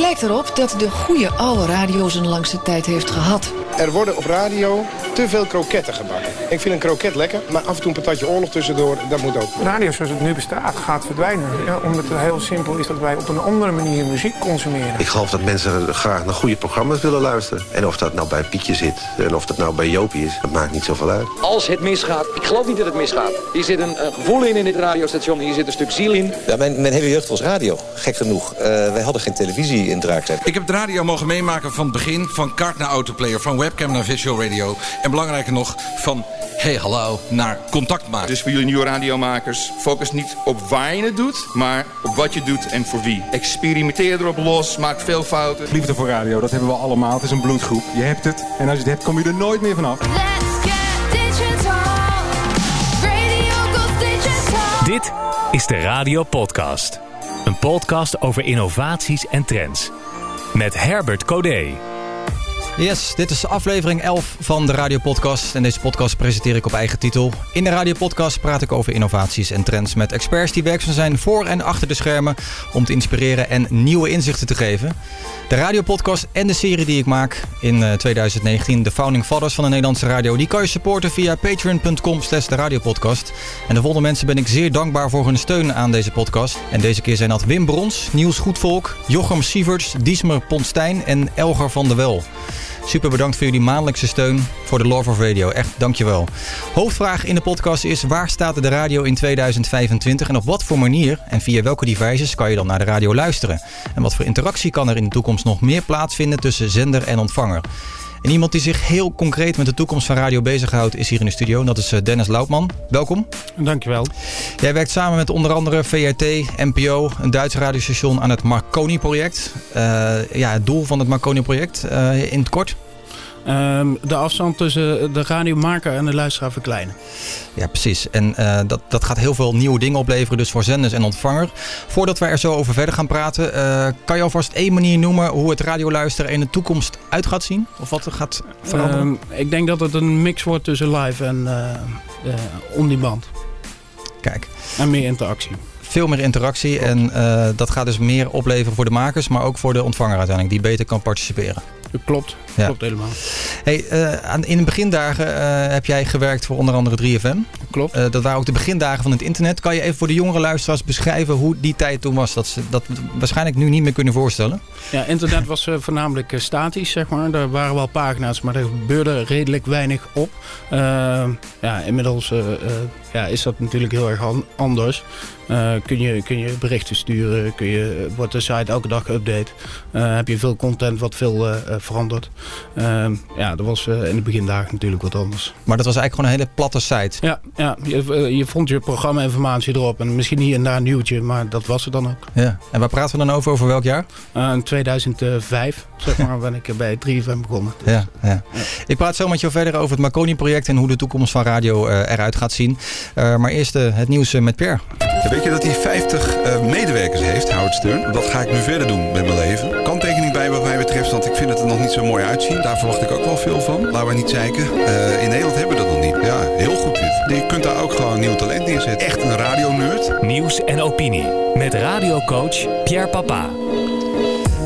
lijkt erop dat de goede oude radio zijn langste tijd heeft gehad. Er worden op radio te veel kroketten gebakken. Ik vind een kroket lekker, maar af en toe een patatje oorlog tussendoor, dat moet ook. Radio zoals het nu bestaat gaat verdwijnen. Ja, omdat het heel simpel is dat wij op een andere manier muziek consumeren. Ik geloof dat mensen graag naar goede programma's willen luisteren. En of dat nou bij Pietje zit en of dat nou bij Jopie is, dat maakt niet zoveel uit. Als het misgaat, ik geloof niet dat het misgaat. Hier zit een, een gevoel in in dit radiostation, hier zit een stuk ziel in. Ja, mijn, mijn hele jeugd was radio, gek genoeg. Uh, wij hadden geen televisie Ik heb de radio mogen meemaken van het begin, van kaart naar autoplayer, van webcam naar visual radio. En belangrijker nog, van hey hallo naar contact maken. Dus voor jullie nieuwe radiomakers, focus niet op waar je het doet, maar op wat je doet en voor wie. Experimenteer erop los, maak veel fouten. Liefde voor radio, dat hebben we allemaal. Het is een bloedgroep. Je hebt het en als je het hebt, kom je er nooit meer vanaf. Let's get digital. Radio goes digital. Dit is de Radio Podcast. Podcast over innovaties en trends. Met Herbert Codé. Yes, dit is aflevering 11 van de Radio Podcast. En deze podcast presenteer ik op eigen titel. In de Radio Podcast praat ik over innovaties en trends met experts die werkzaam zijn voor en achter de schermen om te inspireren en nieuwe inzichten te geven. De Radio Podcast en de serie die ik maak in eh, 2019, de Founding Fathers van de Nederlandse radio, die kan je supporten via patreon.com slash de radiopodcast. En de volgende mensen ben ik zeer dankbaar voor hun steun aan deze podcast. En deze keer zijn dat Wim Brons, Niels Goedvolk, Jochem Sieverts, Diesmer Pontstijn en Elger van der Wel. Super bedankt voor jullie maandelijkse steun voor de Love of Radio. Echt, dankjewel. Hoofdvraag in de podcast is waar staat de radio in 2025 en op wat voor manier en via welke devices kan je dan naar de radio luisteren? En wat voor interactie kan er in de toekomst nog meer plaatsvinden tussen zender en ontvanger? En iemand die zich heel concreet met de toekomst van radio bezighoudt is hier in de studio. En dat is eh, Dennis Loutman. Welkom. Dankjewel. Jij werkt samen met onder andere VRT, NPO, een Duits radiostation aan het Marconi-project. Uh, ja, het doel van het Marconi-project uh, in het kort? Um, de afstand tussen de radiomaker en de luisteraar verkleinen. Ja, precies. En uh, dat, dat gaat heel veel nieuwe dingen opleveren, dus voor zenders en ontvanger. Voordat we er zo over verder gaan praten, uh, kan je alvast één manier noemen hoe het radioluisteren in de toekomst uit gaat zien? Of wat er gaat veranderen? Um, ik denk dat het een mix wordt tussen live en uh, on-demand. Kijk. En meer interactie veel meer interactie. En uh, dat gaat dus meer opleveren voor de makers, maar ook voor de ontvanger uiteindelijk, die beter kan participeren. Klopt, ja. klopt helemaal. Hey, uh, aan, in de begindagen uh, heb jij gewerkt voor onder andere 3FM. Klopt. dat waren ook de begindagen van het internet. Kan je even voor de jongere luisteraars beschrijven hoe die tijd toen was? Dat ze dat waarschijnlijk nu niet meer kunnen voorstellen. Ja, internet was voornamelijk statisch, zeg maar. Er waren wel pagina's, maar er gebeurde redelijk weinig op. ja, inmiddels ja, is dat natuurlijk heel erg anders. Uh, kun, je, kun je berichten sturen, kun je, wordt de site elke dag geüpdate. Uh, heb je veel content wat veel uh, verandert. ja, dat was in de begindagen natuurlijk wat anders. Maar dat was eigenlijk gewoon een hele platte site? Ja, ja je, je vond je programma-informatie erop. En misschien hier en daar een nieuwtje, maar dat was het dan ook. Ja. En waar praten we dan over? Over welk jaar? in 2005, zeg maar, ben ik bij 3FM begonnen. Dus, ja, ja, ja. Ik praat zo met jou verder over het Marconi-project en hoe de toekomst van radio eruit gaat zien. Uh, maar eerst uh, het nieuws uh, met Pierre. Ja, weet je dat hij 50 medewerkers heeft, Howard Stern? Dat ga ik nu verder doen met mijn leven. Kanttekening bij wat niet zo mooi uitzien. Daar verwacht ik ook wel veel van. Laten we niet zeiken. in Nederland hebben we dat nog niet. Ja, heel goed dit. Je kunt daar ook gewoon nieuw talent neerzetten. Echt een radionerd. Nieuws en opinie. Met radiocoach Pierre Papa.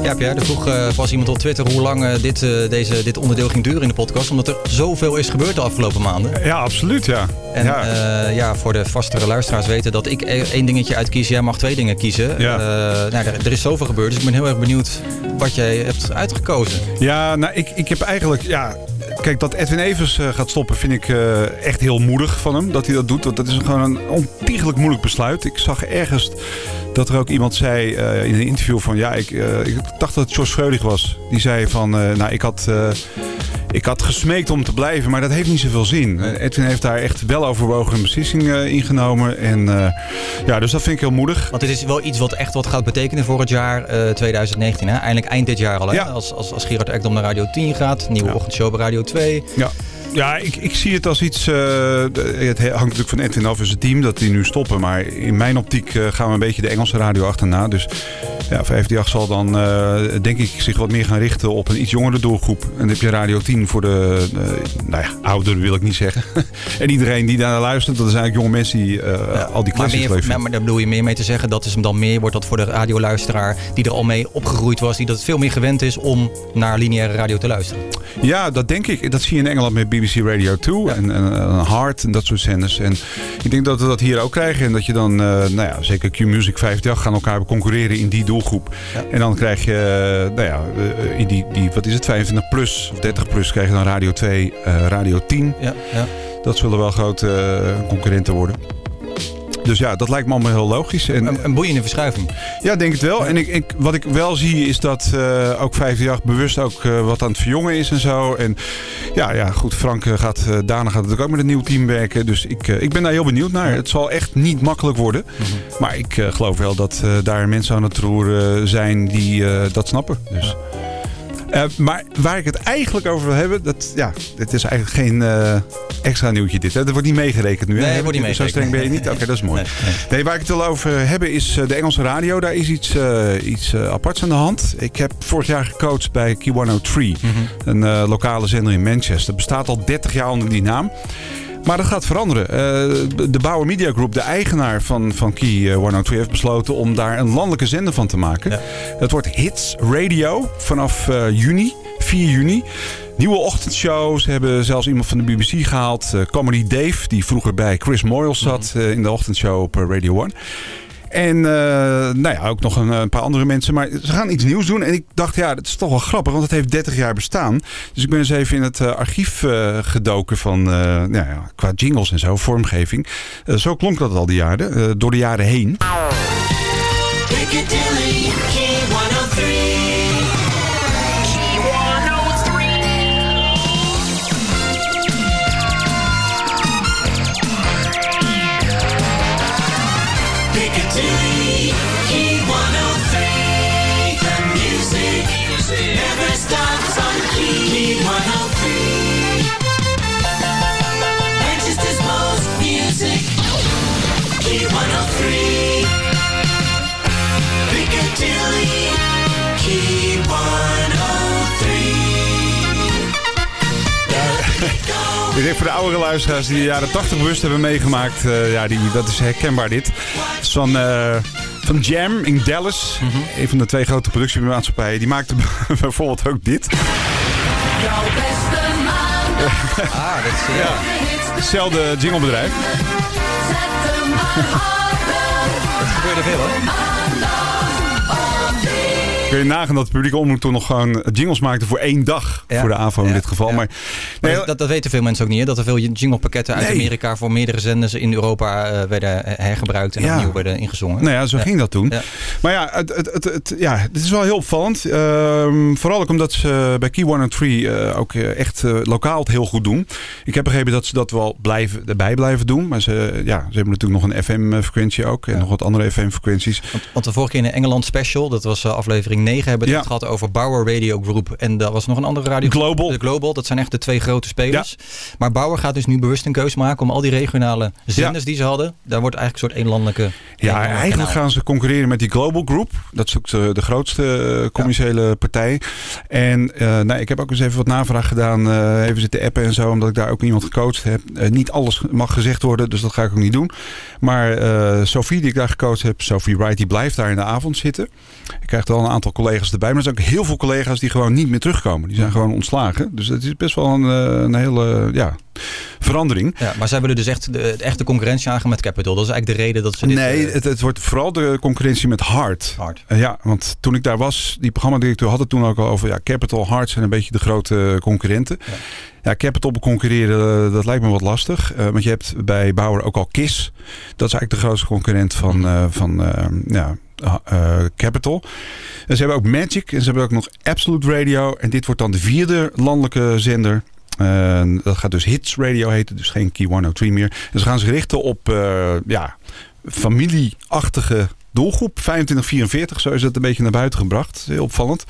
Ja, Pierre, er vroeg uh, was iemand op Twitter hoe lang uh, dit, uh, deze, dit onderdeel ging duren in de podcast. Omdat er zoveel is gebeurd de afgelopen maanden. Ja, absoluut, ja. En ja, ja voor de vastere luisteraars weten dat ik één dingetje uitkies. Jij mag twee dingen kiezen. Ja. nou, er, er, is zoveel gebeurd, dus ik ben heel erg benieuwd wat jij hebt uitgekozen. Ja, nou, ik, ik heb eigenlijk... Ja, Kijk, dat Edwin Evers uh, gaat stoppen vind ik uh, echt heel moedig van hem. Dat hij dat doet. Want dat is gewoon een ontiegelijk moeilijk besluit. Ik zag ergens dat er ook iemand zei uh, in een interview van... Ja, ik, ik dacht dat het George Freudig was. Die zei van, nou, ik had... Ik had gesmeekt om te blijven, maar dat heeft niet zoveel zin. Edwin heeft daar echt wel overwogen een beslissing uh, ingenomen. En uh, ja, dus dat vind ik heel moedig. Want dit is wel iets wat echt wat gaat betekenen voor het jaar uh, 2019. Hè? Eindelijk eind dit jaar al. Hè? Ja. Als, als, als Gerard Ekdom naar Radio 10 gaat. Nieuwe Ja. ochtendshow bij Radio 2. Ja. Ja, ik, ik zie het als iets... eh, het hangt natuurlijk van Edwin af en zijn team dat die nu stoppen. Maar in mijn optiek eh, gaan we een beetje de Engelse radio achterna. Dus ja, 538 zal dan eh, denk ik zich wat meer gaan richten op een iets jongere doelgroep. En dan heb je Radio 10 voor de, nou ja, ouderen wil ik niet zeggen. en iedereen die daar luistert, dat zijn eigenlijk jonge mensen die al die leuk vinden. maar, maar daar bedoel je meer mee te zeggen, dat is hem dan meer, wordt dat voor de radioluisteraar die er al mee opgegroeid was, die dat veel meer gewend is om naar lineaire radio te luisteren. Ja, dat denk ik. Dat zie je in Engeland met BBC Radio 2 en, en, en Heart en dat soort zenders. En ik denk dat we dat hier ook krijgen. En dat je dan, eh, nou ja, zeker Q-Music 50 gaan elkaar concurreren in die doelgroep. En dan krijg je, eh, nou ja, eh, in die, die, wat is het, 25 plus of 30 plus krijg je dan Radio 2, eh, Radio 10. Ja, ja. Dat zullen wel grote concurrenten worden. Dus ja, dat lijkt me allemaal heel logisch. En, Een, een boeiende verschuiving. ja, denk het wel. En ik, ik, wat ik wel zie is dat eh, ook 538 bewust ook eh, wat aan het verjongen is en zo. En ja, ja goed, Frank eh, gaat, eh Dana gaat natuurlijk ook met een nieuw team werken. Dus ik, ik ben daar heel benieuwd naar. Het zal echt niet makkelijk worden. Maar ik geloof wel dat daar mensen aan het roeren zijn die dat snappen. Dus. Eh, maar waar ik het eigenlijk over wil hebben, dat, ja, dit is eigenlijk geen eh, extra nieuwtje dit. Hè? Dat wordt niet meegerekend nu. hè? Nee, wordt niet Zo meegerekend. streng ben je niet? Oké, dat is mooi. Nee, waar ik het wil over hebben is eh, de Engelse radio. Daar is iets, eh, iets aparts aan de hand. Ik heb vorig jaar gecoacht bij Q103. Een eh, lokale zender in Manchester. Bestaat al 30 jaar onder die naam. Maar dat gaat veranderen. Eh, de Bauer Media Group, de eigenaar van, van Key eh, 103, heeft besloten om daar een landelijke zender van te maken. Het wordt Hits Radio vanaf eh, juni, 4 juni. Nieuwe ochtendshows. Hebben zelfs iemand van de BBC gehaald. eh, Comedy Dave, die vroeger bij Chris Moyle zat eh, in de ochtendshow op eh, Radio 1. En eh, nou ja, ook nog een, een paar andere mensen. Maar ze gaan iets nieuws doen. En ik dacht, ja, dat is toch wel grappig. Want het heeft 30 jaar bestaan. Dus ik ben eens even in het eh, archief eh, gedoken van, nou ja, qua jingles en zo, vormgeving. Zo klonk dat al die jaren, door de jaren heen. Ik denk voor de oudere luisteraars die de jaren 80 bewust hebben meegemaakt. eh, ja, die, dat is herkenbaar dit. Het is van, eh, van Jam in Dallas. Een van de twee grote productiemaatschappijen. Die maakte bijvoorbeeld ook dit. Jouw beste maandag. Ah, dat is... Ja. Hetzelfde jinglebedrijf. Zet hem maar. Dat gebeurde veel hoor. Kun je nagaan dat de publieke omroep toen nog gewoon jingles maakte voor één dag. Ja. Voor de AVO in dit geval. Maar, nee, dat, dat, weten veel mensen ook niet. Hè? Dat er veel jinglepakketten uit Nee. Amerika voor meerdere zenders in Europa eh, werden hergebruikt en opnieuw werden ingezongen. Nou ja, zo ging dat toen. Maar ja, het, het, het, het- ja, het is wel heel opvallend. Ehm, vooral ook omdat ze bij Key 103 eh, ook eh, echt eh, lokaal het heel goed doen. Ik heb begrepen dat ze dat wel blijven, erbij blijven doen. Maar ze, ja, ze hebben natuurlijk nog een FM-frequentie ook. En nog wat andere FM-frequenties. Want, want de vorige keer in de Engeland special, dat was eh, aflevering 9, hebben we het Ja. gehad over Bauer Radio Group. En dat was nog een andere radio. Global. De Global, dat zijn echt de twee grote spelers. Maar Bauer gaat dus nu bewust een keus maken om al die regionale zenders die ze hadden. Daar wordt eigenlijk een soort één landelijke. één Ja, eigenlijk kanaal. gaan ze concurreren met die Global Group. Dat is ook de, de grootste eh, commerciële partij. En eh, nou, ik heb ook eens even wat navraag gedaan. eh, even zitten appen en zo. Omdat ik daar ook iemand gecoacht heb. Niet alles mag gezegd worden. Dus dat ga ik ook niet doen. Maar Sophie die ik daar gecoacht heb. Sophie Wright die blijft daar in de avond zitten. Ik krijg al een aantal collega's erbij. Maar er zijn ook heel veel collega's die gewoon niet meer terugkomen. Die zijn gewoon ontslagen. Dus dat is best wel een, eh, een hele ja, verandering. Ja, maar zij willen dus echt de, de echte concurrentie aangaan met Capital. Dat is eigenlijk de reden dat ze dit... Nee, eh, het, het wordt vooral de concurrentie met Hart. Hard. Eh, ja, want toen ik daar was, die programmadirecteur had het toen ook al over... Ja, Capital, Hart zijn een beetje de grote concurrenten. Ja, Capital concurreren, dat lijkt me wat lastig. Want je hebt bij Bauer ook al KIS. Dat is eigenlijk de grootste concurrent van, van ja, Capital. En ze hebben ook Magic en ze hebben ook nog Absolute Radio. En dit wordt dan de vierde landelijke zender... En dat gaat dus Hits Radio heten, dus geen Key 103 meer. En ze gaan zich richten op eh, ja, familieachtige doelgroep. 25-44, zo is het een beetje naar buiten gebracht. Heel opvallend.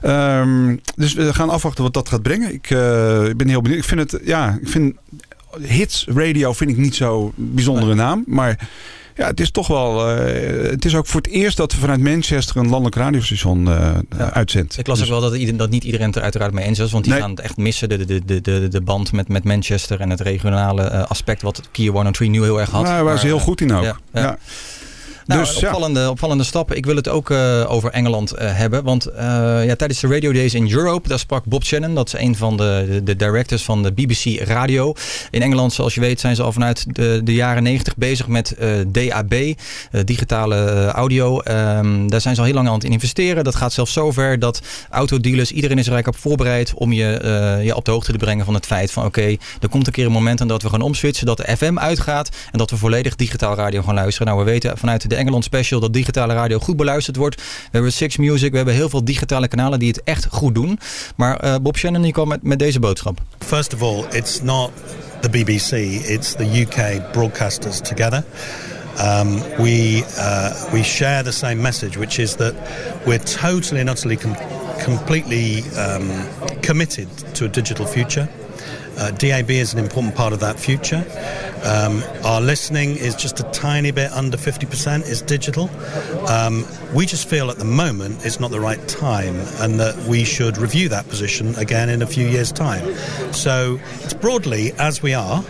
Ehm, dus we gaan afwachten wat dat gaat brengen. Ik, eh, ik ben heel benieuwd. Ik vind het, ja, ik vind hits radio vind ik niet zo bijzondere naam, maar ja, het is toch wel. eh, het is ook voor het eerst dat we vanuit Manchester een landelijk radiostation eh uitzendt. Ik las Dus- ook wel dat, ieder- dat niet iedereen het er uiteraard mee eens was. Want die Nee. gaan het echt missen. De, de, de, de, de band met, met Manchester en het regionale eh, aspect wat Kia 103 nu heel erg had. Nou, daar waren ze heel goed in ook. ja, ja. Nou, Dus, ja. opvallende, opvallende stappen. Ik wil het ook eh, over Engeland eh, hebben. Want eh, ja, tijdens de Radio Days in Europe, daar sprak Bob Shannon. Dat is een van de, de, de directors van de BBC Radio. In Engeland, zoals je weet, zijn ze al vanuit de, de jaren 90 bezig met DAB, digitale audio. Ehm, daar zijn ze al heel lang aan het investeren. Dat gaat zelfs zover dat autodealers, iedereen is er eigenlijk op voorbereid om je ja, op de hoogte te brengen van het feit van oké, er komt een keer een moment en dat we gaan omswitchen, dat de FM uitgaat en dat we volledig digitaal radio gaan luisteren. Nou, we weten vanuit de Engeland Special dat digitale radio goed beluisterd wordt. We hebben Six Music, we hebben heel veel digitale kanalen die het echt goed doen. Maar eh, Bob Shannon die kwam met, met deze boodschap. First of all, it's not the BBC, it's the UK broadcasters together. Um, we, uh, we share the same message, which is that we're totally and utterly com- completely um, committed to a digital future. Uh, DAB is an important part of that future. Um, our listening is just a tiny bit under 50% is digital. Um, we just feel at the moment it's not the right time and that we should review that position again in a few years' time. So it's broadly as we are.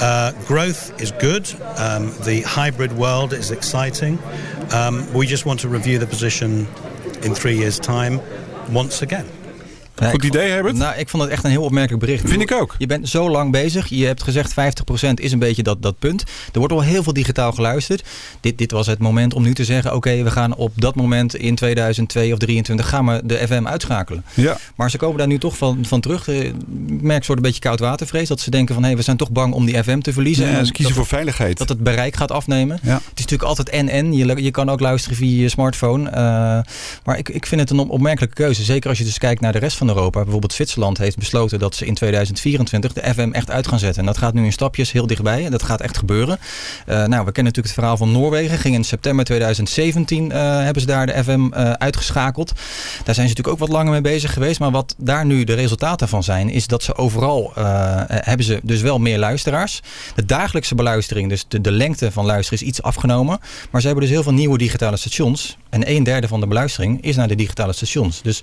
Uh, growth is good. Um, the hybrid world is exciting. Um, we just want to review the position in three years' time once again. Goed idee, Herbert? Nou, ik vond het echt een heel opmerkelijk bericht. Vind ik ook. Je bent zo lang bezig. Je hebt gezegd 50% is een beetje dat, dat punt. Er wordt al heel veel digitaal geluisterd. Dit, dit was het moment om nu te zeggen... oké, we gaan op dat moment in 2002 of 2023 gaan we de FM uitschakelen. Ja. Maar ze komen daar nu toch van, van terug. Eh, Ik merk soort een beetje koudwatervrees. Dat ze denken van, hé, we zijn toch bang om die FM te verliezen. Ja, En ze kiezen dat, voor veiligheid. dat het bereik gaat afnemen. Ja. Het is natuurlijk altijd en-en. Je, je kan ook luisteren via je smartphone. Eh, maar ik, ik vind het een op- opmerkelijke keuze. Zeker als je dus kijkt naar de rest van Europa. Bijvoorbeeld Zwitserland heeft besloten dat ze in 2024 de FM echt uit gaan zetten. En dat gaat nu in stapjes heel dichtbij. En dat gaat echt gebeuren. Eh, nou, we kennen natuurlijk het verhaal van Noorwegen. Ging in september 2017 eh, hebben ze daar de FM eh, uitgeschakeld. Daar zijn ze natuurlijk ook wat langer mee bezig geweest. Maar wat daar nu de resultaten van zijn, is dat ze overal hebben ze dus wel meer luisteraars. De dagelijkse beluistering, dus de, de lengte van luisteren, is iets afgenomen. Maar ze hebben dus heel veel nieuwe digitale stations. En een derde van de beluistering is naar de digitale stations. Dus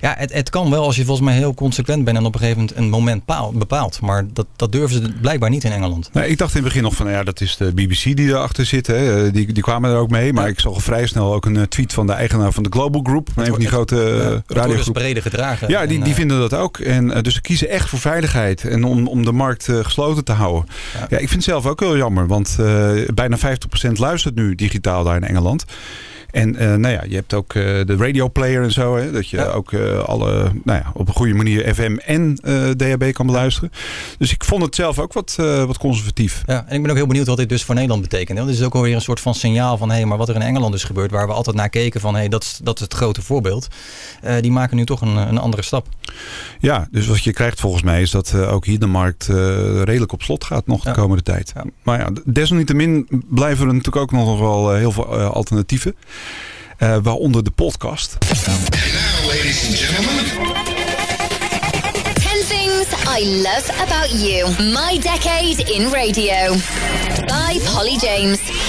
ja, het, het kan wel als je volgens mij heel consequent bent en op een gegeven moment een moment paal- bepaalt. Maar dat, dat durven ze blijkbaar niet in Engeland. Nee, ik dacht in het begin nog van, nou ja, dat is de BBC die erachter zit. Hè. Eh, Die, die kwamen er ook mee. Maar ik zag vrij snel ook een eh, tweet van de eigenaar van de Global Group. Een van die grote Ja, uh, het wordt dus breder gedragen. Ja, die, En, die eh, vinden dat ook. En, eh, dus ze kiezen echt voor veiligheid en om, om de markt eh, gesloten te houden. Ja. ik vind het zelf ook heel jammer, want eh, bijna 50% luistert nu digitaal daar in Engeland. En eh, nou ja, je hebt ook eh, de radioplayer en zo. Hè, dat je ook eh, alle, nou ja, op een goede manier FM en DHB kan beluisteren. Dus ik vond het zelf ook wat, wat conservatief. Ja, en ik ben ook heel benieuwd wat dit dus voor Nederland betekent. Want het is ook alweer een soort van signaal van... hé, hey, maar wat er in Engeland is gebeurd... waar we altijd naar keken van... hé, hey, dat, is, dat is het grote voorbeeld. Die maken nu toch een, een andere stap. Ja, dus wat je krijgt volgens mij is dat ook hier de markt redelijk op slot gaat nog de komende tijd. Maar ja, desalniettemin blijven er natuurlijk ook nog wel heel veel alternatieven. Eh, waaronder de podcast. ladies and gentlemen. 10 things I love about you. My decade in radio. By Polly James.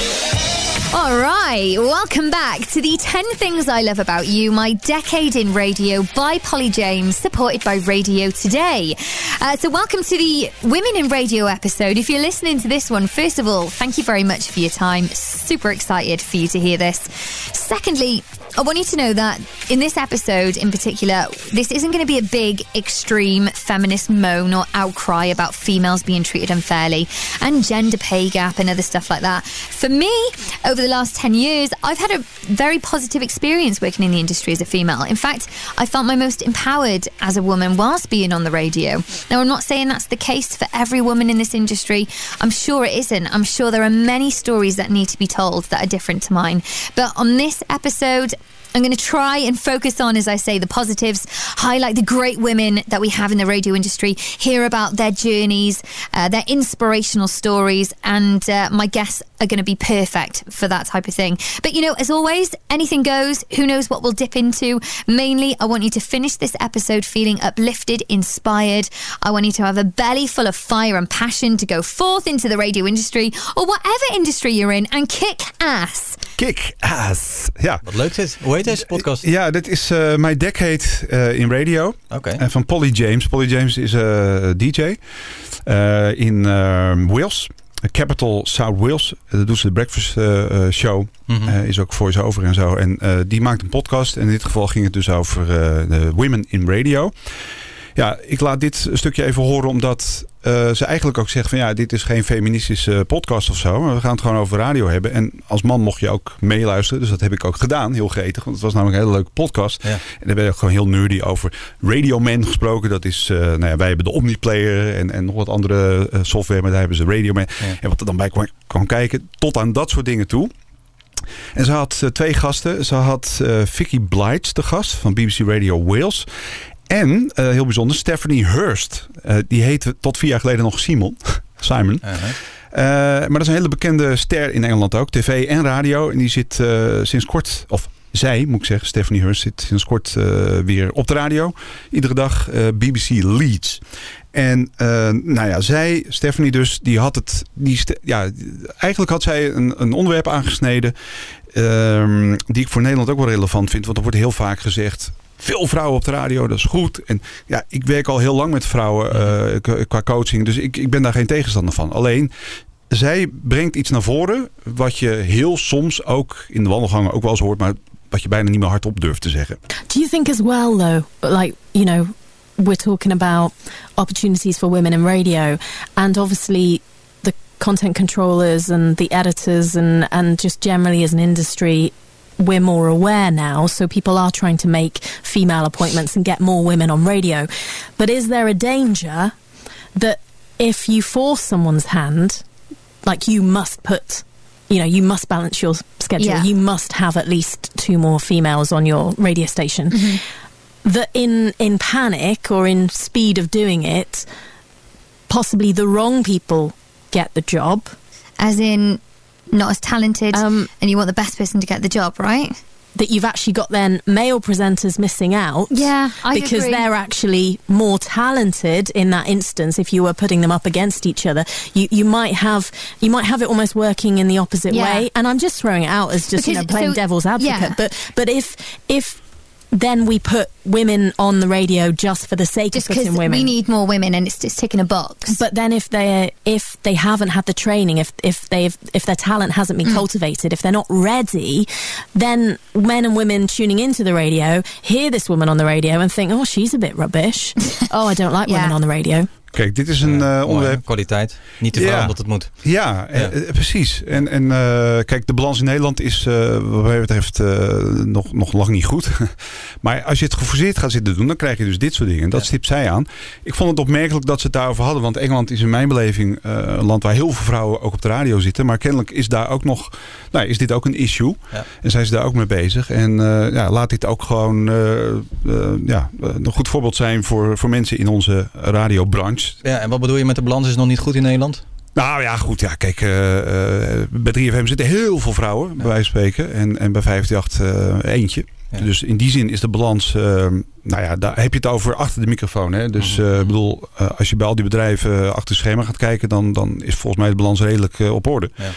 All right, welcome back to the 10 Things I Love About You, my decade in radio by Polly James, supported by Radio Today. Uh, so, welcome to the Women in Radio episode. If you're listening to this one, first of all, thank you very much for your time. Super excited for you to hear this. Secondly, I want you to know that in this episode in particular, this isn't going to be a big, extreme feminist moan or outcry about females being treated unfairly and gender pay gap and other stuff like that. For me, over the last 10 years, I've had a very positive experience working in the industry as a female. In fact, I felt my most empowered as a woman whilst being on the radio. Now, I'm not saying that's the case for every woman in this industry. I'm sure it isn't. I'm sure there are many stories that need to be told that are different to mine. But on this episode, I'm going to try and focus on, as I say, the positives, highlight the great women that we have in the radio industry, hear about their journeys, uh, their inspirational stories, and uh, my guests are going to be perfect for that type of thing. But you know, as always, anything goes. Who knows what we'll dip into? Mainly, I want you to finish this episode feeling uplifted, inspired. I want you to have a belly full of fire and passion to go forth into the radio industry or whatever industry you're in and kick ass. Kick ass. Ja. Wat leuk dit. Hoe heet deze podcast? Ja, dit is uh, My Decade uh, in Radio. Oké. En van Polly James. Polly James is uh, DJ in Wales. Capital South Wales. Dat doet ze de Breakfast Show. Mm -hmm. is ook voice-over en zo. En die maakt een podcast. En in dit geval ging het dus over de Women in Radio. Ja, ik laat dit stukje even horen omdat uh, ze eigenlijk ook zegt van ja, dit is geen feministische podcast of zo. Maar we gaan het gewoon over radio hebben. En als man mocht je ook meeluisteren. Dus dat heb ik ook gedaan. Heel gretig. Want het was namelijk een hele leuke podcast. Ja. En daar ben ik gewoon heel nerdy over Radio Man gesproken. Dat is, uh, nou ja, wij hebben de Omniplayer en, en nog wat andere uh, software. Maar daar hebben ze Radio Man. Ja. En wat er dan bij kwam, kwam kijken. Tot aan dat soort dingen toe. En ze had twee gasten. Ze had Vicky Blights, de gast van BBC Radio Wales. En, uh, heel bijzonder, Stephanie Hurst. Uh, die heette tot vier jaar geleden nog Simon. Simon. Uh -huh. maar dat is een hele bekende ster in Engeland ook. TV en radio. En die zit sinds kort... Of zij, moet ik zeggen, Stephanie Hurst zit sinds kort weer op de radio. Iedere dag BBC Leeds. En nou ja, zij, Stephanie dus, die had het... Die ja, eigenlijk had zij een, een onderwerp aangesneden... Um, die ik voor Nederland ook wel relevant vind. Want er wordt heel vaak gezegd veel vrouwen op de radio, dat is goed. En ja, ik werk al heel lang met vrouwen uh, qua coaching, dus ik, ik ben daar geen tegenstander van. Alleen, zij brengt iets naar voren wat je heel soms ook in de wandelgangen ook wel eens hoort, maar wat je bijna niet meer hardop durft te zeggen. Do you think as well though, like, you know, we're talking about opportunities for women in radio and obviously the content controllers and the editors and, and just generally as an industry we're more aware now, so people are trying to make female appointments and get more women on radio. But is there a danger that if you force someone's hand, like you must put, you know, you must balance your schedule, Yeah. you must have at least two more females on your radio station, mm-hmm. that in in panic or in speed of doing it, possibly the wrong people get the job. As in, not as talented, um, and you want the best person to get the job, right? That you've actually got then male presenters missing out. Yeah, I because agree. they're actually more talented in that instance. If you were putting them up against each other, you you might have you might have it almost working in the opposite Yeah. way. And I'm just throwing it out as just you know playing so- devil's advocate. yeah. But but if if then we put women on the radio just for the sake Just of putting women. we need more women and it's just ticking a box. But then if they if they haven't had the training, if if they if their talent hasn't Mm. been cultivated, if they're not ready, then men and women tuning into the radio hear this woman on the radio and think, oh, she's a bit rubbish. oh, I don't like women on the radio. Kijk, dit is een eh, onderwerp. Kwaliteit. Niet te veel Ja. omdat het moet. Ja, eh, eh, precies. En, en kijk, de balans in Nederland is eh, wat mij betreft nog, nog lang niet goed. maar als je het geforceerd gaat zitten doen, dan krijg je dus dit soort dingen. Dat stipt zij aan. Ik vond het opmerkelijk dat ze het daarover hadden. Want Engeland is in mijn beleving een land waar heel veel vrouwen ook op de radio zitten. Maar kennelijk is daar ook nog, nou, is dit ook een issue. En zijn ze daar ook mee bezig. En ja, laat dit ook gewoon ja, een goed voorbeeld zijn voor, voor mensen in onze radiobranche. Ja, en wat bedoel je met de balans is nog niet goed in Nederland? Nou ja, goed. Ja, kijk, eh, bij 3FM zitten heel veel vrouwen, bij wijze van spreken. En, en bij 538 eh, eentje. Dus in die zin is de balans... nou ja, daar heb je het over achter de microfoon. Hè? Dus Mhm. ik bedoel, eh, als je bij al die bedrijven achter het schema gaat kijken... dan, dan is volgens mij de balans redelijk op orde. Ja, ja.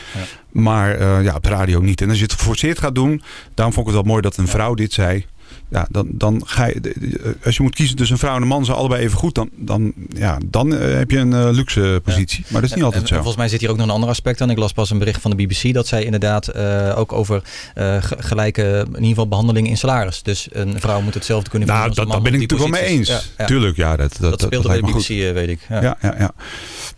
Maar ja, op de radio niet. En als je het geforceerd gaat doen... daarom vond ik het wel mooi dat een vrouw dit zei... Ja, dan, dan ga je, de- als je moet kiezen tussen een vrouw en een man, zijn allebei even goed. Dan, dan, ja, dan eh, heb je een eh, luxe positie. Maar dat is niet altijd En- zo. en volgens mij zit hier ook nog een ander aspect aan. Ik las pas een bericht van de BBC dat zij inderdaad eh, ook over eh, ge- gelijke, in ieder geval behandeling in salaris. Dus een vrouw moet hetzelfde kunnen Nou, verdienen dat, als daar ben ik natuurlijk wel mee eens. Ja, ja. Tuurlijk, ja. Dat, dat, Dat speelde bij lijkt de BBC, goed. eh, weet ik. Ja, ja, ja.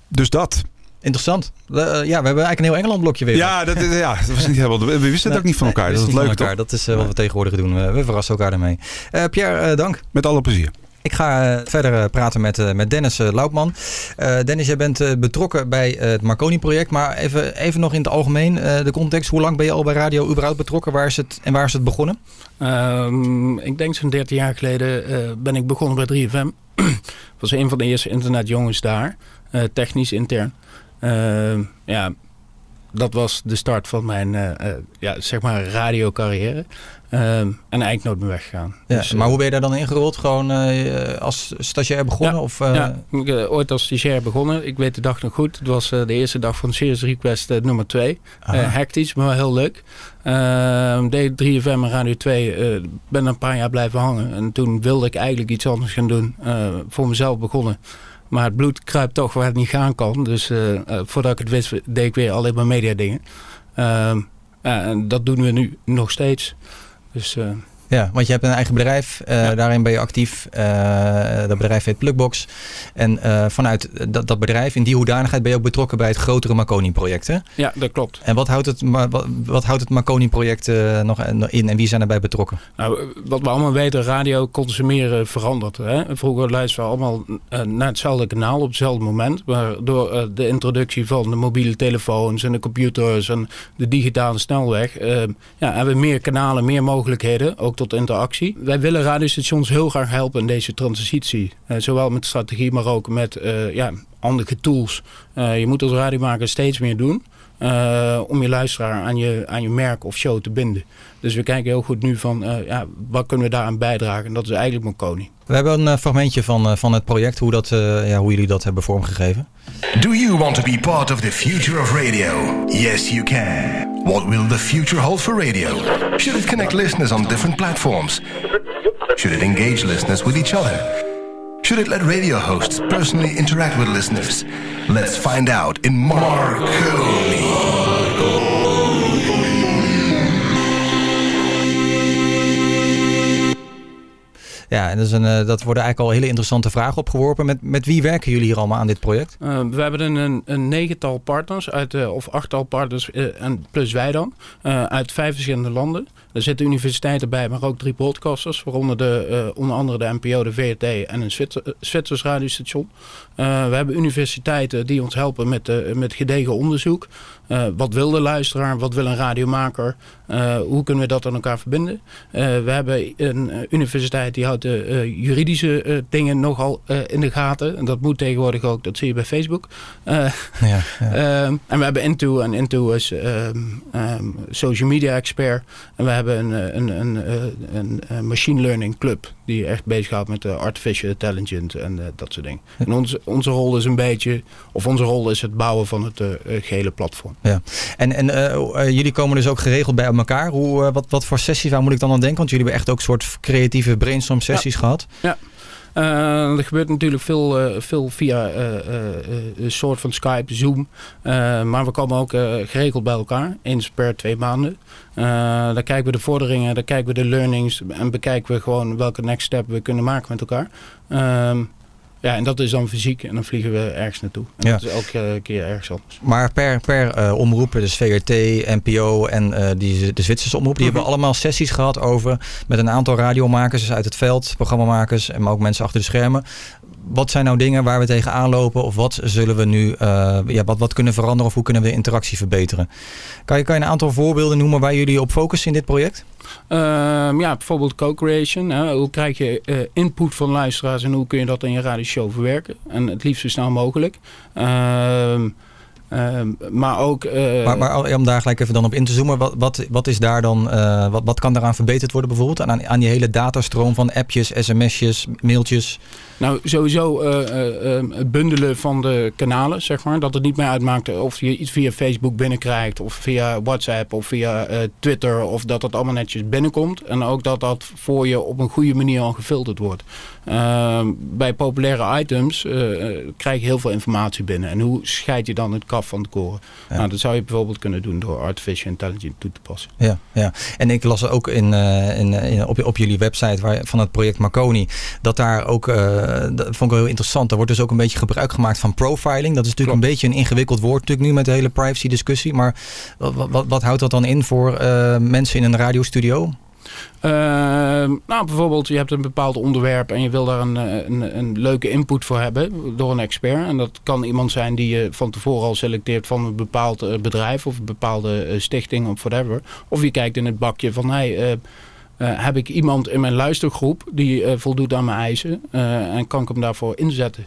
Dus dat. Interessant. Eh, ja, we hebben eigenlijk een heel Engeland blokje weer. Ja, dat, is- ja, dat was niet helemaal. We wisten het ook niet van elkaar. Nee, dat is toch? elkaar. Dat is eh, wat we tegenwoordig doen. We, we verrassen elkaar daarmee. Eh, Pierre, eh, dank. Met alle plezier. Ik ga eh, verder eh, praten met, eh, met Dennis uh, Loupman. Dennis, jij bent betrokken bij het Marconi-project. Maar even, even nog in het algemeen de context. Hoe lang ben je al bij Radio überhaupt betrokken? Waar is het, en waar is het begonnen? Um, ik denk zo'n 13 jaar geleden ben ik begonnen bij 3FM. was een van de eerste internetjongens daar. technisch intern. Ehm, ja, dat was de start van mijn ja, zeg maar radiocarrière. Um, en eigenlijk nooit meer weggegaan. Ja, dus, maar hoe ben je daar dan ingerold? Gewoon uh, als stagiair begonnen? Ja, of, uh... ja ik, uh, ooit als stagiair begonnen. Ik weet de dag nog goed. Het was de eerste dag van Series Request nummer 2. hectisch, maar wel heel leuk. Ehm, deed 3FM en Radio 2. ben een paar jaar blijven hangen. En toen wilde ik eigenlijk iets anders gaan doen. voor mezelf begonnen. Maar het bloed kruipt toch waar het niet gaan kan. Dus voordat ik het wist, deed ik weer alleen maar media dingen. Ehm, en dat doen we nu nog steeds. Dus, uh, ja, want je hebt een eigen bedrijf. Uh, ja. Daarin ben je actief. Uh, dat bedrijf heet Plugbox. En uh, vanuit dat, dat bedrijf, in die hoedanigheid, ben je ook betrokken bij het grotere Marconi-project. Ja, dat klopt. En wat houdt het, wat, wat houdt het Marconi-project nog in en wie zijn erbij betrokken? Nou, wat we allemaal weten, radio consumeren verandert. Hè? Vroeger luisterden we allemaal naar hetzelfde kanaal op hetzelfde moment. Maar door de introductie van de mobiele telefoons en de computers en de digitale snelweg, ja, hebben we meer kanalen, meer mogelijkheden. Ook tot interactie. Wij willen radiostations heel graag helpen in deze transitie. Uh, zowel met strategie, maar ook met uh, ja, andere tools. Uh, je moet als radiomaker steeds meer doen. Om je luisteraar aan je, aan je merk of show te binden. Dus we kijken heel goed nu van ja, wat kunnen we daaraan bijdragen. En dat is eigenlijk Marconi. We hebben een fragmentje van, van het project, hoe, dat, ja, hoe jullie dat hebben vormgegeven. Do you want to be part of the future of radio? Yes, you can. What will the future hold for radio? Should it connect listeners on different platforms? Should it engage listeners with each other? Should it let radio hosts personally interact with listeners? Let's find out in Marconi. Ja, en dat, is een, uh, dat worden eigenlijk al hele interessante vragen opgeworpen. Met, met wie werken jullie hier allemaal aan dit project? Uh, we hebben een, een negental partners, uit, uh, of achttal partners, en plus wij dan, uit vijf verschillende landen. Er zitten universiteiten bij, maar ook drie broadcasters. Waaronder de, onder andere de NPO, de VRT en een Zwitser, Zwitsers radiostation. we hebben universiteiten die ons helpen met, met gedegen onderzoek. wat wil de luisteraar? Wat wil een radiomaker? hoe kunnen we dat aan elkaar verbinden? we hebben een universiteit die houdt de juridische dingen nogal in de gaten. En dat moet tegenwoordig ook, dat zie je bij Facebook. ja, ja. Ehm, en we hebben Into, en Into is um, um, social media expert. En we hebben een, een, een, een, machine learning club die echt bezighoudt met artificial intelligence en dat soort dingen. En onze, onze rol is een beetje, of onze rol is het bouwen van het gehele platform. Ja. En, en jullie komen dus ook geregeld bij elkaar. Hoe, wat, wat voor sessies, waar moet ik dan aan denken? Want jullie hebben echt ook een soort creatieve brainstorm sessies ja. gehad. Ja. Uh, er gebeurt natuurlijk veel, uh, veel via uh, een soort van Skype, Zoom. maar we komen ook geregeld bij elkaar, eens per twee maanden. daar kijken we de vorderingen, daar kijken we de learnings en bekijken we gewoon welke next step we kunnen maken met elkaar. Ehm, ja, en dat is dan fysiek en dan vliegen we ergens naartoe. En Ja. dat is elke keer ergens anders. Maar per, per eh, omroep, dus VRT, NPO en eh, die, de Zwitserse omroep, die Mhm. hebben allemaal sessies gehad over met een aantal radiomakers dus uit het veld, programmamakers, en maar ook mensen achter de schermen. Wat zijn nou dingen waar we tegenaan lopen? Of wat zullen we nu, eh, ja, wat, wat kunnen veranderen of hoe kunnen we interactie verbeteren? Kan je, kan je een aantal voorbeelden noemen waar jullie op focussen in dit project? Ehm, ja, bijvoorbeeld co-creation. Hoe krijg je eh, input van luisteraars en hoe kun je dat in je radioshow verwerken? En het liefst zo snel mogelijk. Ehm, ehm, maar ook... eh, Maar, maar om daar gelijk even dan op in te zoomen, wat, wat, wat is daar dan, eh, wat, wat kan daaraan verbeterd worden bijvoorbeeld? Aan, aan die hele datastroom van appjes, sms'jes, mailtjes? Nou, sowieso eh, eh, eh, het bundelen van de kanalen, zeg maar. Dat het niet meer uitmaakt of je iets via Facebook binnenkrijgt... of via WhatsApp of via Twitter... of dat dat allemaal netjes binnenkomt. En ook dat dat voor je op een goede manier al gefilterd wordt. Ehm, bij populaire items eh, eh, krijg je heel veel informatie binnen. En hoe scheid je dan het kaf van het koren? Nou, dat zou je bijvoorbeeld kunnen doen door artificial intelligence toe te passen. Ja, ja. En ik las ook in, eh, in, in, op, op jullie website waar, van het project Marconi, dat daar ook, dat vond ik wel heel interessant, er wordt dus ook een beetje gebruik gemaakt van profiling. Dat is natuurlijk een beetje een ingewikkeld woord natuurlijk nu met de hele privacy discussie, maar wat, wat, wat houdt dat dan in voor mensen in een radiostudio? Ehm, nou, bijvoorbeeld, je hebt een bepaald onderwerp en je wil daar een, eh, een, een, leuke input voor hebben door een expert. En dat kan iemand zijn die je van tevoren al selecteert van een bepaald eh, bedrijf of een bepaalde eh, stichting of whatever. Of je kijkt in het bakje van, hey, heb ik iemand in mijn luistergroep die voldoet aan mijn eisen en kan ik hem daarvoor inzetten.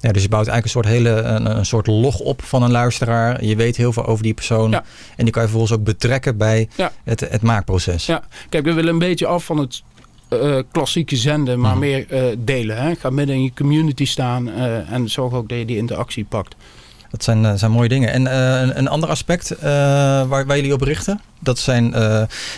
Ja, dus je bouwt eigenlijk een soort, hele, een, een, soort log op van een luisteraar. Je weet heel veel over die persoon. En die kan je vervolgens ook betrekken bij het, het maakproces. Ja, kijk, we willen een beetje af van het uh, klassieke zenden, maar mhm. meer uh, delen. Hè? Ga midden in je community staan uh, en zorg ook dat je die interactie pakt. Dat zijn, zijn mooie dingen. En een, een, ander aspect waar, waar jullie op richten, dat zijn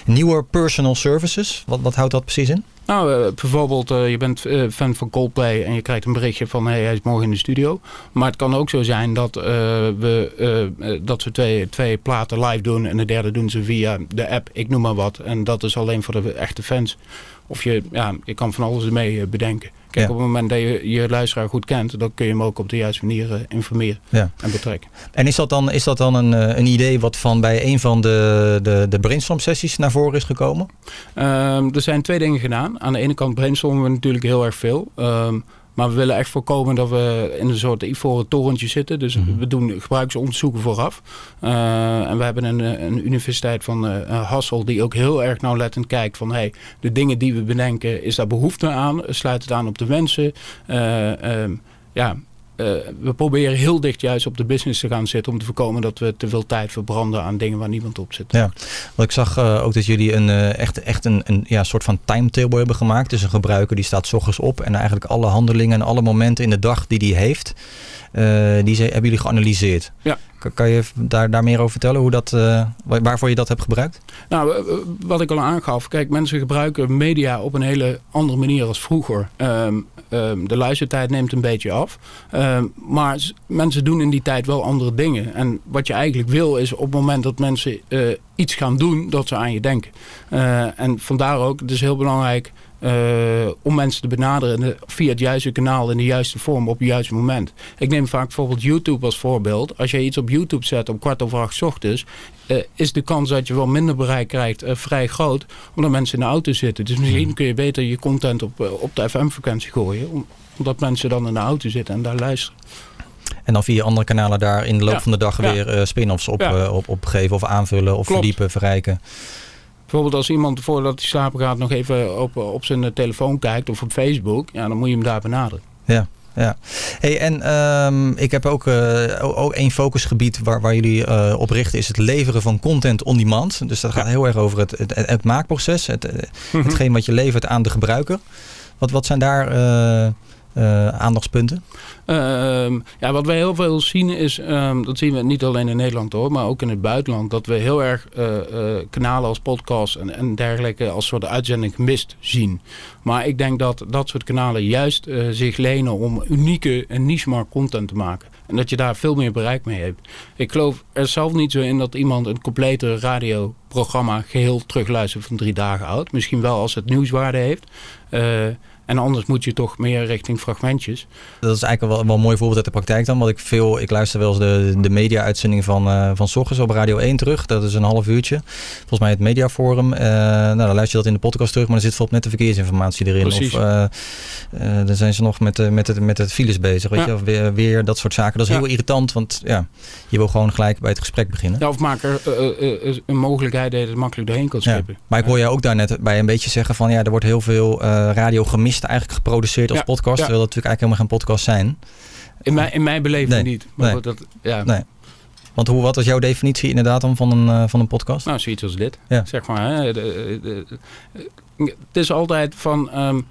nieuwe personal services. Wat, wat houdt dat precies in? Nou, uh, bijvoorbeeld, uh, je bent uh, fan van Coldplay en je krijgt een berichtje van hey, hij is morgen in de studio. Maar het kan ook zo zijn dat we, dat we twee, twee platen live doen en de derde doen ze via de app, ik noem maar wat. En dat is alleen voor de echte fans. Of je, ja, je kan van alles ermee bedenken. Kijk, op het moment dat je je luisteraar goed kent, dan kun je hem ook op de juiste manier uh, informeren en betrekken. En is dat dan, is dat dan een, een idee wat van bij een van de, de, de brainstorm sessies naar voren is gekomen? Um, er zijn twee dingen gedaan. Aan de ene kant brainstormen we natuurlijk heel erg veel. Um, maar we willen echt voorkomen dat we in een soort ivoren torentje zitten. Dus mm -hmm. we doen gebruiksonderzoeken vooraf. Uh, en we hebben een, een universiteit van uh, Hassel die ook heel erg nauwlettend kijkt van... Hey, de dingen die we bedenken, is daar behoefte aan? Sluit het aan op de wensen? Uh, ja, uh, we proberen heel dicht juist op de business te gaan zitten... om te voorkomen dat we te veel tijd verbranden aan dingen waar niemand op zit. Ja, want ik zag uh, ook dat jullie een, uh, echt, echt een, een ja, soort van timetable hebben gemaakt. Dus een gebruiker die staat s ochtends op... en eigenlijk alle handelingen en alle momenten in de dag die die heeft... die ze, hebben jullie geanalyseerd. Ja. Kan je daar, meer over vertellen? Hoe dat, uh, waarvoor je dat hebt gebruikt? Nou, wat ik al aangaf. Kijk, mensen gebruiken media op een hele andere manier als vroeger. Um, um, de luistertijd neemt een beetje af. Um, maar mensen doen in die tijd wel andere dingen. En wat je eigenlijk wil is op het moment dat mensen iets gaan doen, dat ze aan je denken. En vandaar ook, het is heel belangrijk om mensen te benaderen via het juiste kanaal in de juiste vorm op het juiste moment. Ik neem vaak bijvoorbeeld YouTube als voorbeeld. Als je iets op YouTube zet om kwart over acht ochtends, uh, is de kans dat je wel minder bereik krijgt uh, vrij groot, omdat mensen in de auto zitten. Dus misschien hmm. kun je beter je content op, op de FM-frequentie gooien, omdat mensen dan in de auto zitten en daar luisteren. En dan via andere kanalen daar in de loop ja. van de dag ja. weer spin-offs op, ja. op, opgeven of aanvullen of Klopt. verdiepen, verrijken. Bijvoorbeeld als iemand voordat hij slapen gaat nog even op, op zijn telefoon kijkt of op Facebook, ja, dan moet je hem daar benaderen. Ja. Ja, hey, en um, ik heb ook, uh, ook één focusgebied waar, waar jullie uh, op richten, is het leveren van content on demand. Dus dat gaat ja. heel erg over het, het, het maakproces, het, mm -hmm. hetgeen wat je levert aan de gebruiker. Wat, wat zijn daar uh, uh, aandachtspunten? Uh, ja, wat wij heel veel zien is, um, dat zien we niet alleen in Nederland hoor, maar ook in het buitenland, dat we heel erg uh, kanalen als podcast en, en, dergelijke als soort uitzending gemist zien. Maar ik denk dat dat soort kanalen juist zich lenen om unieke en niche content te maken. En dat je daar veel meer bereik mee hebt. Ik geloof er zelf niet zo in dat iemand een complete radioprogramma geheel terugluistert van drie dagen oud. Misschien wel als het nieuwswaarde heeft. En anders moet je toch meer richting fragmentjes. Dat is eigenlijk wel, wel een mooi voorbeeld uit de praktijk dan. Want ik, veel, ik luister wel eens de, de media-uitzending van, uh, van Soches op Radio 1 terug. Dat is een half uurtje. Volgens mij het Mediaforum. Uh, nou, dan luister je dat in de podcast terug. Maar er zit bijvoorbeeld net de verkeersinformatie erin. Precies. Of uh, dan zijn ze nog met, met, het, met het files bezig. Weet ja. je? Of weer, weer dat soort zaken. Dat is ja. heel irritant. Want ja, je wil gewoon gelijk bij het gesprek beginnen. Ja, of maak er een mogelijkheid dat je het makkelijk doorheen kan schippen. Ja. Maar ik hoor je ook daar net bij een beetje zeggen van... Ja, er wordt heel veel radio gemist eigenlijk geproduceerd als ja, podcast. Terwijl dat natuurlijk eigenlijk helemaal geen podcast zijn. In mijn, in mijn beleving nee, niet. Maar nee. dat, ja. nee. Want hoe, wat is jouw definitie inderdaad dan van een, uh, van een podcast? Nou, zoiets als dit. Ja. Zeg maar. Hè, de, de, de, het is altijd van... Um,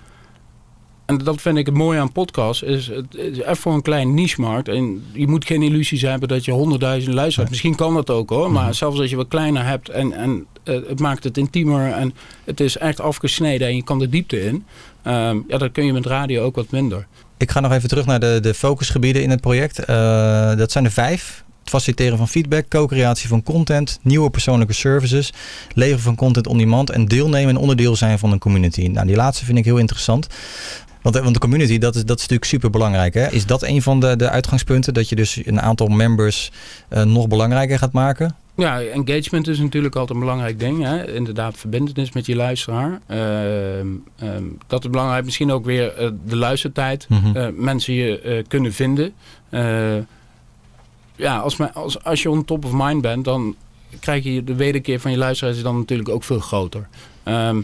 en dat vind ik het mooie aan podcasts. Is, het is echt voor een klein niche-markt. En je moet geen illusies hebben dat je honderdduizend luistert. Nee. Misschien kan dat ook hoor. Maar -hmm. zelfs als je wat kleiner hebt en, en uh, het maakt het intiemer. En het is echt afgesneden en je kan de diepte in. Um, ja, dat kun je met radio ook wat minder. Ik ga nog even terug naar de, de focusgebieden in het project. Uh, dat zijn er vijf. Het faciliteren van feedback, co-creatie van content, nieuwe persoonlijke services, leveren van content on demand en deelnemen en onderdeel zijn van een community. Nou, die laatste vind ik heel interessant. Want, want de community, dat is, dat is natuurlijk super belangrijk. Hè? Is dat een van de, de uitgangspunten? Dat je dus een aantal members uh, nog belangrijker gaat maken? Ja, engagement is natuurlijk altijd een belangrijk ding. Hè? Inderdaad, verbindenis met je luisteraar. Ehm, ehm, dat is belangrijk. Misschien ook weer eh, de luistertijd. Eh, mensen je eh, kunnen vinden. Eh, ja, als, men- als, als je on top of mind bent, dan krijg je de wederkeer van je luisteraars is dan natuurlijk ook veel groter. Ehm,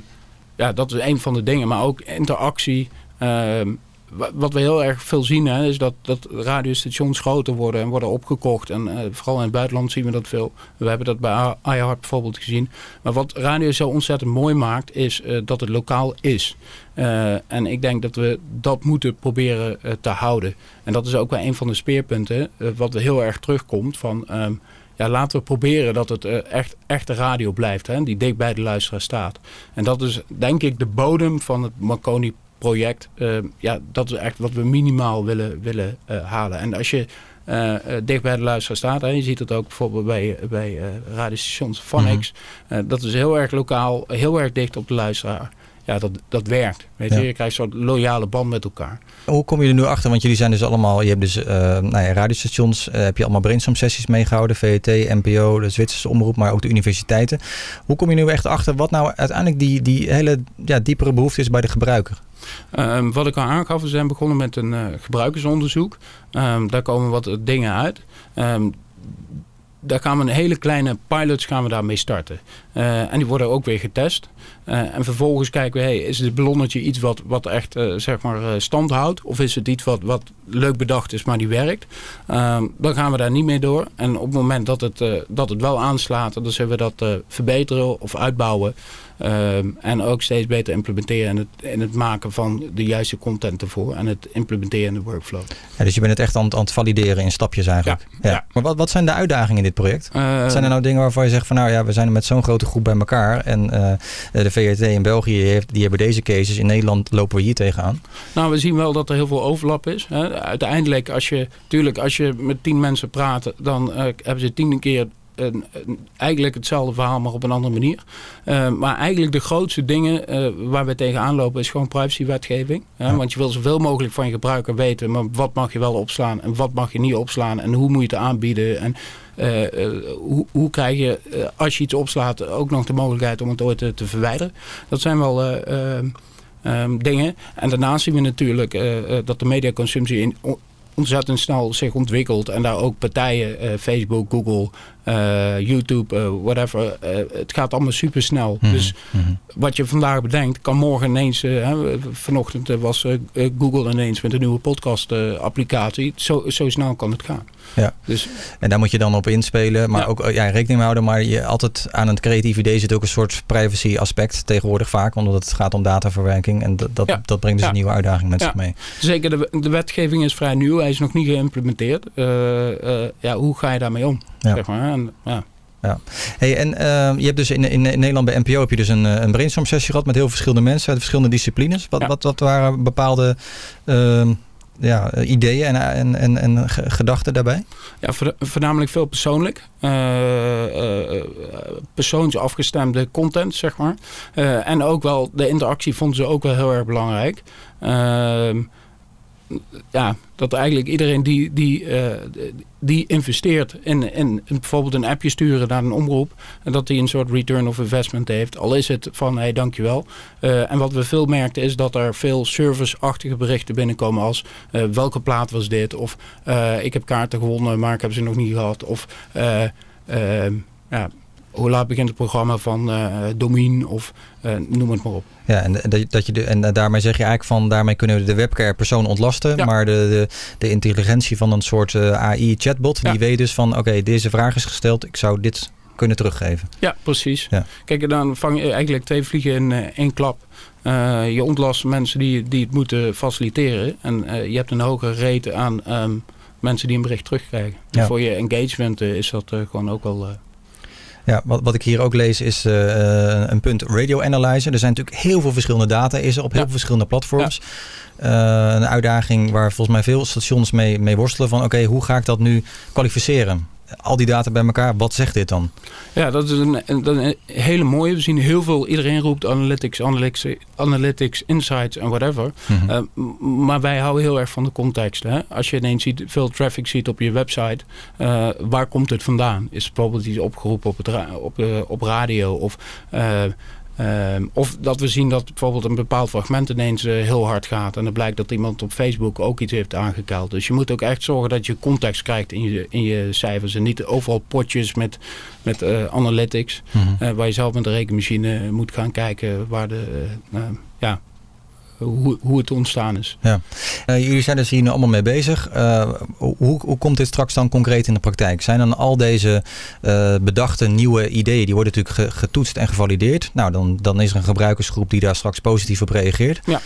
ja, dat is een van de dingen. Maar ook interactie. Ehm, wa- wat we heel erg veel zien, hè, is dat, dat radiostations groter worden en worden opgekocht. En eh, vooral in het buitenland zien we dat veel. We hebben dat bij iHeart bijvoorbeeld gezien. Maar wat radio zo ontzettend mooi maakt, is eh, dat het lokaal is. Eh, en ik denk dat we dat moeten proberen te houden. En dat is ook wel een van de speerpunten, wat heel erg terugkomt van... ehm, ja, laten we proberen dat het echt, echte radio blijft, hè, die dicht bij de luisteraar staat. En dat is denk ik de bodem van het Marconi project. Eh, ja, dat is echt wat we minimaal willen, willen eh, halen. En als je eh, dicht bij de luisteraar staat, hè, je ziet het ook bijvoorbeeld bij, bij radiostations X. Eh, dat is heel erg lokaal, heel erg dicht op de luisteraar. Ja, dat, dat werkt. Weet Ja. je? je krijgt een soort loyale band met elkaar. Hoe kom je er nu achter? Want jullie zijn dus allemaal, je hebt dus nou ja, radiostations, heb je allemaal brainstorm sessies meegehouden, VET, NPO, de Zwitserse omroep, maar ook de universiteiten. Hoe kom je nu echt achter wat nou uiteindelijk die, die hele ja, diepere behoefte is bij de gebruiker? Ehm, wat ik al aangaf, we zijn begonnen met een eh, gebruikersonderzoek. Ehm, daar komen wat dingen uit. Ehm, daar gaan we een hele kleine pilots gaan we daarmee starten. Eh, en die worden ook weer getest. Eh, en vervolgens kijken we, hey, is het ballonnetje iets wat, wat echt zeg maar stand houdt? Of is het iets wat, wat leuk bedacht is, maar die werkt? Dan gaan we daar niet mee door. En op het moment dat het, dat het wel aanslaat, dan zullen we dat verbeteren of uitbouwen. Ehm, en ook steeds beter implementeren in het, in het maken van de juiste content ervoor. En het implementeren in de workflow. Ja, dus je bent het echt aan, het- aan het valideren in stapjes eigenlijk. Ja. Maar wat, wat zijn de uitdagingen in dit project? Eh, zijn er nou dingen waarvan je zegt van nou ja, we zijn er met zo'n grote groep bij elkaar. En eh, de VRT in België heeft, die hebben deze cases. In Nederland lopen we hier tegenaan. Nou, we zien wel dat er heel veel overlap is. Hè. Uiteindelijk, als je, tuurlijk, als je met tien mensen praat, dan eh, hebben ze tien keer een, een- eigenlijk hetzelfde verhaal, maar op een andere manier. Eh, maar eigenlijk de grootste dingen eh, waar we tegenaan lopen is gewoon privacywetgeving. Hè? Want je wil zoveel mogelijk van je gebruiker weten, maar wat mag je wel opslaan en wat mag je niet opslaan en hoe moet je het aanbieden en eh, hoe, hoe krijg je, als je iets opslaat, ook nog de mogelijkheid om het ooit te, te verwijderen. Dat zijn wel eh, ehm, dingen. En daarnaast zien we natuurlijk dat de mediaconsumptie in, ontzettend snel zich ontwikkelt. En daar ook partijen, eh, Facebook, Google, eh, YouTube, eh, whatever. het gaat allemaal super snel. Dus wat je vandaag bedenkt, kan morgen ineens. hè, vanochtend was Google ineens met een nieuwe podcast eh, applicatie. Zo, zo snel kan het gaan. Ja. Dus En daar moet je dan op inspelen, maar ook eh, ja, rekening mee houden. Maar je altijd aan het creatieve idee zit ook een soort privacy aspect tegenwoordig vaak. Omdat het gaat om dataverwerking. En dat, dat, Ja. dat brengt dus een nieuwe uitdaging met zich mee. Zeker, de, de wetgeving is vrij nieuw. Hij is nog niet geïmplementeerd. Eh, eh, ja, hoe ga je daarmee om? Ja. Zeg maar. En, ja. Ja. Hey, en je hebt dus in, in, in Nederland bij NPO heb je dus een, een brainstorm sessie gehad met heel verschillende mensen uit verschillende disciplines. Wat, wat, wat waren bepaalde ehm, ja, ideeën en, en, en, en ge- gedachten daarbij? Ja, vo- voornamelijk veel persoonlijk. Eh, eh, eh, persoonsafgestemde content, zeg maar. Eh, en ook wel, de interactie vonden ze ook wel heel erg belangrijk. Ehm, ja, dat eigenlijk iedereen die, die, die investeert in, in bijvoorbeeld een appje sturen naar een omroep. En dat die een soort return of investment heeft. Al is het van, hé, hey, dankjewel. Eh en wat we veel merkten is dat er veel serviceachtige berichten binnenkomen als... eh, welke plaat was dit? Of eh, ik heb kaarten gewonnen, maar ik heb ze nog niet gehad. Of ja, hoe laat begint het programma van eh Domien? Of eh, noem het maar op. Ja, en, dat, dat je de, en daarmee zeg je eigenlijk van daarmee kunnen we de webcare persoon ontlasten. Maar de, de, de intelligentie van een soort eh, AI-chatbot, die weet dus van oké, deze vraag is gesteld, ik zou dit kunnen teruggeven. Ja, precies. Ja. Kijk, dan vang je eigenlijk twee vliegen in één klap. Je ontlast mensen die, die het moeten faciliteren. En je hebt een hogere rate aan ehm, mensen die een bericht terugkrijgen. Dus Ja. voor je engagement is dat gewoon ook wel... Ja, wat, wat ik hier ook lees is eh, eh, een punt radio analyzer. Er zijn natuurlijk heel veel verschillende data is er op heel veel verschillende platforms. Eh, een uitdaging waar volgens mij veel stations mee, mee worstelen van oké, hoe ga ik dat nu kwalificeren? Al die data bij elkaar. Wat zegt dit dan? Ja, dat is een, een, hele mooie. We zien heel veel, iedereen roept analytics, analytics, analytics insights en whatever. Mhm. Uh, maar wij houden heel erg van de context. Hè? Als je ineens ziet, veel traffic ziet op je website, uh, waar komt het vandaan? Is het bijvoorbeeld iets opgeroepen op, het ra op, uh, op radio of... Uh, of dat we zien dat bijvoorbeeld een bepaald fragment ineens uh, heel hard gaat. En dan blijkt dat iemand op Facebook ook iets heeft aangekeld. Dus je moet ook echt zorgen dat je context krijgt in je, in je cijfers. En niet overal potjes met, met uh, analytics. Mm -hmm. waar je zelf met de rekenmachine moet gaan kijken waar de, ja, hoe, hoe het ontstaan is. Ja. Uh, jullie zijn dus hier nu allemaal mee bezig. Uh, hoe, hoe komt dit straks dan concreet in de praktijk? Zijn dan al deze uh, bedachte nieuwe ideeën, die worden natuurlijk ge, getoetst en gevalideerd. Nou, dan, dan is er een gebruikersgroep die daar straks positief op reageert. Ja.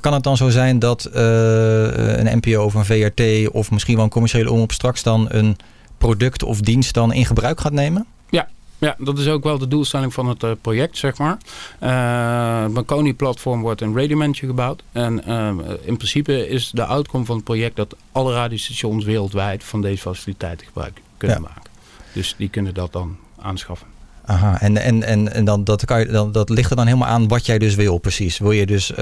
kan het dan zo zijn dat een NPO of een VRT of misschien wel een commerciële omroep straks dan een product of dienst dan in gebruik gaat nemen? Ja, ja, dat is ook wel de doelstelling van het uh, project, zeg maar. Uh, het Marconi-platform wordt een radiomanager gebouwd. En uh, in principe is de outcome van het project dat alle radiostations wereldwijd van deze faciliteiten gebruik kunnen ja. maken. Dus die kunnen dat dan aanschaffen. Aha, en, en, en, en dan, dat, kan je, dan, dat ligt er dan helemaal aan wat jij dus wil, precies. Wil je dus uh,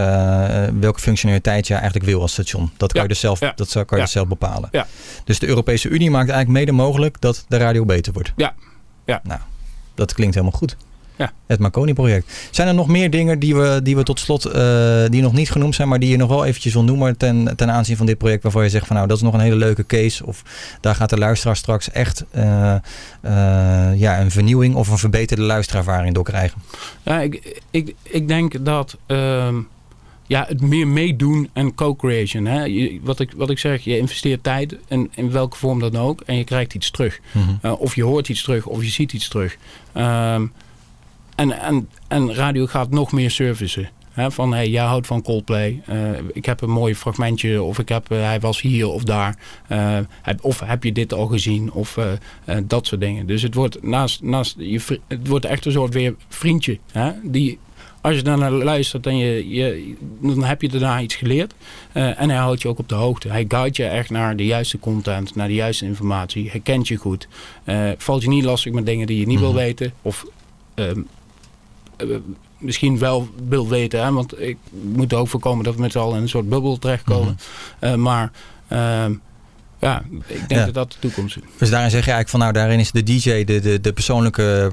welke functionaliteit jij eigenlijk wil als station? Dat kan ja. je dus zelf, ja. dat kan je ja. dus zelf bepalen. Ja. Dus de Europese Unie maakt eigenlijk mede mogelijk dat de radio beter wordt. Ja. ja. Nou, dat klinkt helemaal goed. Ja. Het Marconi-project. Zijn er nog meer dingen die we, die we tot slot, uh, die nog niet genoemd zijn, maar die je nog wel eventjes wil noemen ten, ten aanzien van dit project, waarvan je zegt van nou, dat is nog een hele leuke case. Of daar gaat de luisteraar straks echt uh, uh, ja, een vernieuwing of een verbeterde luisterervaring door krijgen? Ja, ik, ik, ik denk dat ehm, ja, het meer meedoen en co-creation. Wat, ik, wat ik zeg, je investeert tijd in, in welke vorm dan ook en je krijgt iets terug. Mhm. Uh, of je hoort iets terug of je ziet iets terug. Um, en, en, en radio gaat nog meer servicen. Hè? Van hey, jij houdt van Coldplay. Uh, ik heb een mooi fragmentje. Of ik heb, uh, hij was hier of daar. Heb, of heb je dit al gezien? Of dat soort dingen. Dus het wordt, naast, naast je, het wordt echt een soort weer vriendje. Hè? Die, als je daarnaar luistert en je, je, dan heb je daarna iets geleerd. Uh, en hij houdt je ook op de hoogte. Hij guidet je echt naar de juiste content, naar de juiste informatie. Hij kent je goed. Uh, valt je niet lastig met dingen die je niet mm -hmm. wil weten. Of uh, misschien wel wil weten. Hè? Want ik moet ook voorkomen dat we met z'n allen in een soort bubbel terechtkomen. Mm -hmm. maar ehm, ja, ik denk ja. dat dat de toekomst is. Dus daarin zeg je eigenlijk van nou, daarin is de DJ de, de, de persoonlijke,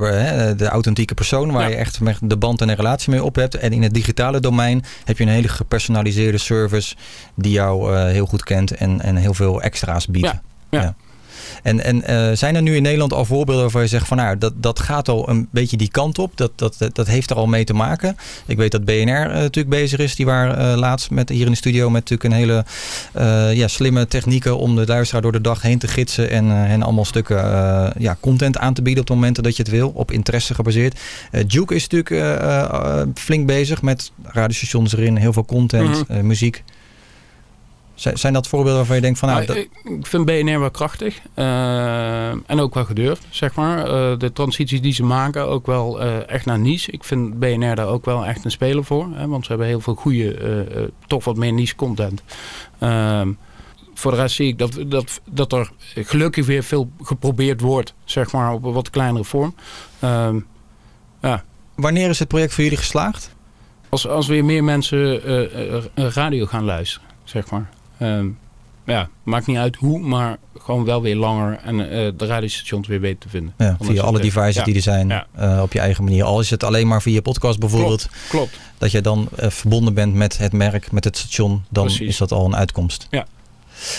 de authentieke persoon waar ja. je echt de band en een relatie mee op hebt. En in het digitale domein heb je een hele gepersonaliseerde service die jou uh, heel goed kent en, en heel veel extra's biedt. Ja. ja. En, en uh, zijn er nu in Nederland al voorbeelden waarvan je zegt van nou, dat, dat gaat al een beetje die kant op. Dat, dat, dat heeft er al mee te maken. Ik weet dat BNR uh, natuurlijk bezig is. Die waren uh, laatst met, hier in de studio met natuurlijk een hele ja, slimme technieken om de luisteraar door de dag heen te gidsen. En, en allemaal stukken ja, content aan te bieden op de momenten dat je het wil. Op interesse gebaseerd. Duke is natuurlijk flink bezig met radiostations erin. Heel veel content, mm -hmm. muziek. Zijn dat voorbeelden waarvan je denkt van nou... nou ik vind BNR wel krachtig. Uh, en ook wel gedurfd, zeg maar. Uh, de transities die ze maken, ook wel uh, echt naar niche. Ik vind BNR daar ook wel echt een speler voor. Hè, want ze hebben heel veel goede, toch wat meer niche content. Ehm, voor de rest zie ik dat, dat, dat er gelukkig weer veel geprobeerd wordt. Zeg maar op een wat kleinere vorm. Ehm, ja. Wanneer is het project voor jullie geslaagd? Als, als weer meer mensen radio gaan luisteren, zeg maar. Um, ja, maakt niet uit hoe, maar gewoon wel weer langer en uh, de radiostations weer beter te vinden. Ja, via alle devices ja. die er zijn, ja. uh, op je eigen manier. Al is het alleen maar via podcast bijvoorbeeld. Klopt, klopt. Dat je dan uh, verbonden bent met het merk, met het station, dan Precies. is dat al een uitkomst. Ja.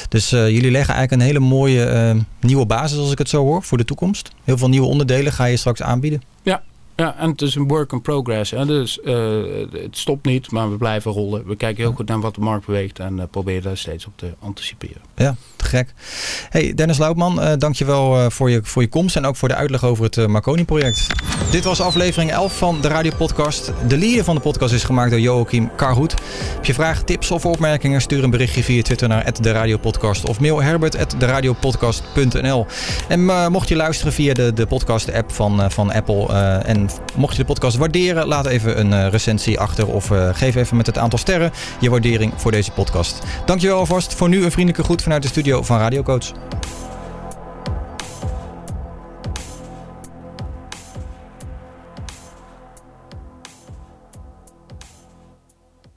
Dus jullie leggen eigenlijk een hele mooie nieuwe basis, als ik het zo hoor, voor de toekomst. Heel veel nieuwe onderdelen ga je straks aanbieden. Ja, ja, en het is een work in progress. Hè? Dus uh, het stopt niet, maar we blijven rollen. We kijken heel goed naar wat de markt beweegt en uh, proberen daar steeds op te anticiperen. Ja, te gek. Hey, Dennis Loutman, uh, dankjewel voor, je, voor je komst en ook voor de uitleg over het Marconi-project. Dit was aflevering 11 van de Radiopodcast. De leader van de podcast is gemaakt door Joachim Karhoed. Heb je vragen, tips of opmerkingen? Stuur een berichtje via Twitter naar de Radiopodcast of mail herbert@deradiopodcast.nl. En mocht je luisteren via de, de podcast-app van, van Apple en mocht je de podcast waarderen, laat even een uh, recensie achter of uh, geef even met het aantal sterren je waardering voor deze podcast. Dankjewel alvast. Voor nu een vriendelijke groet vanuit de studio van Radio Coach.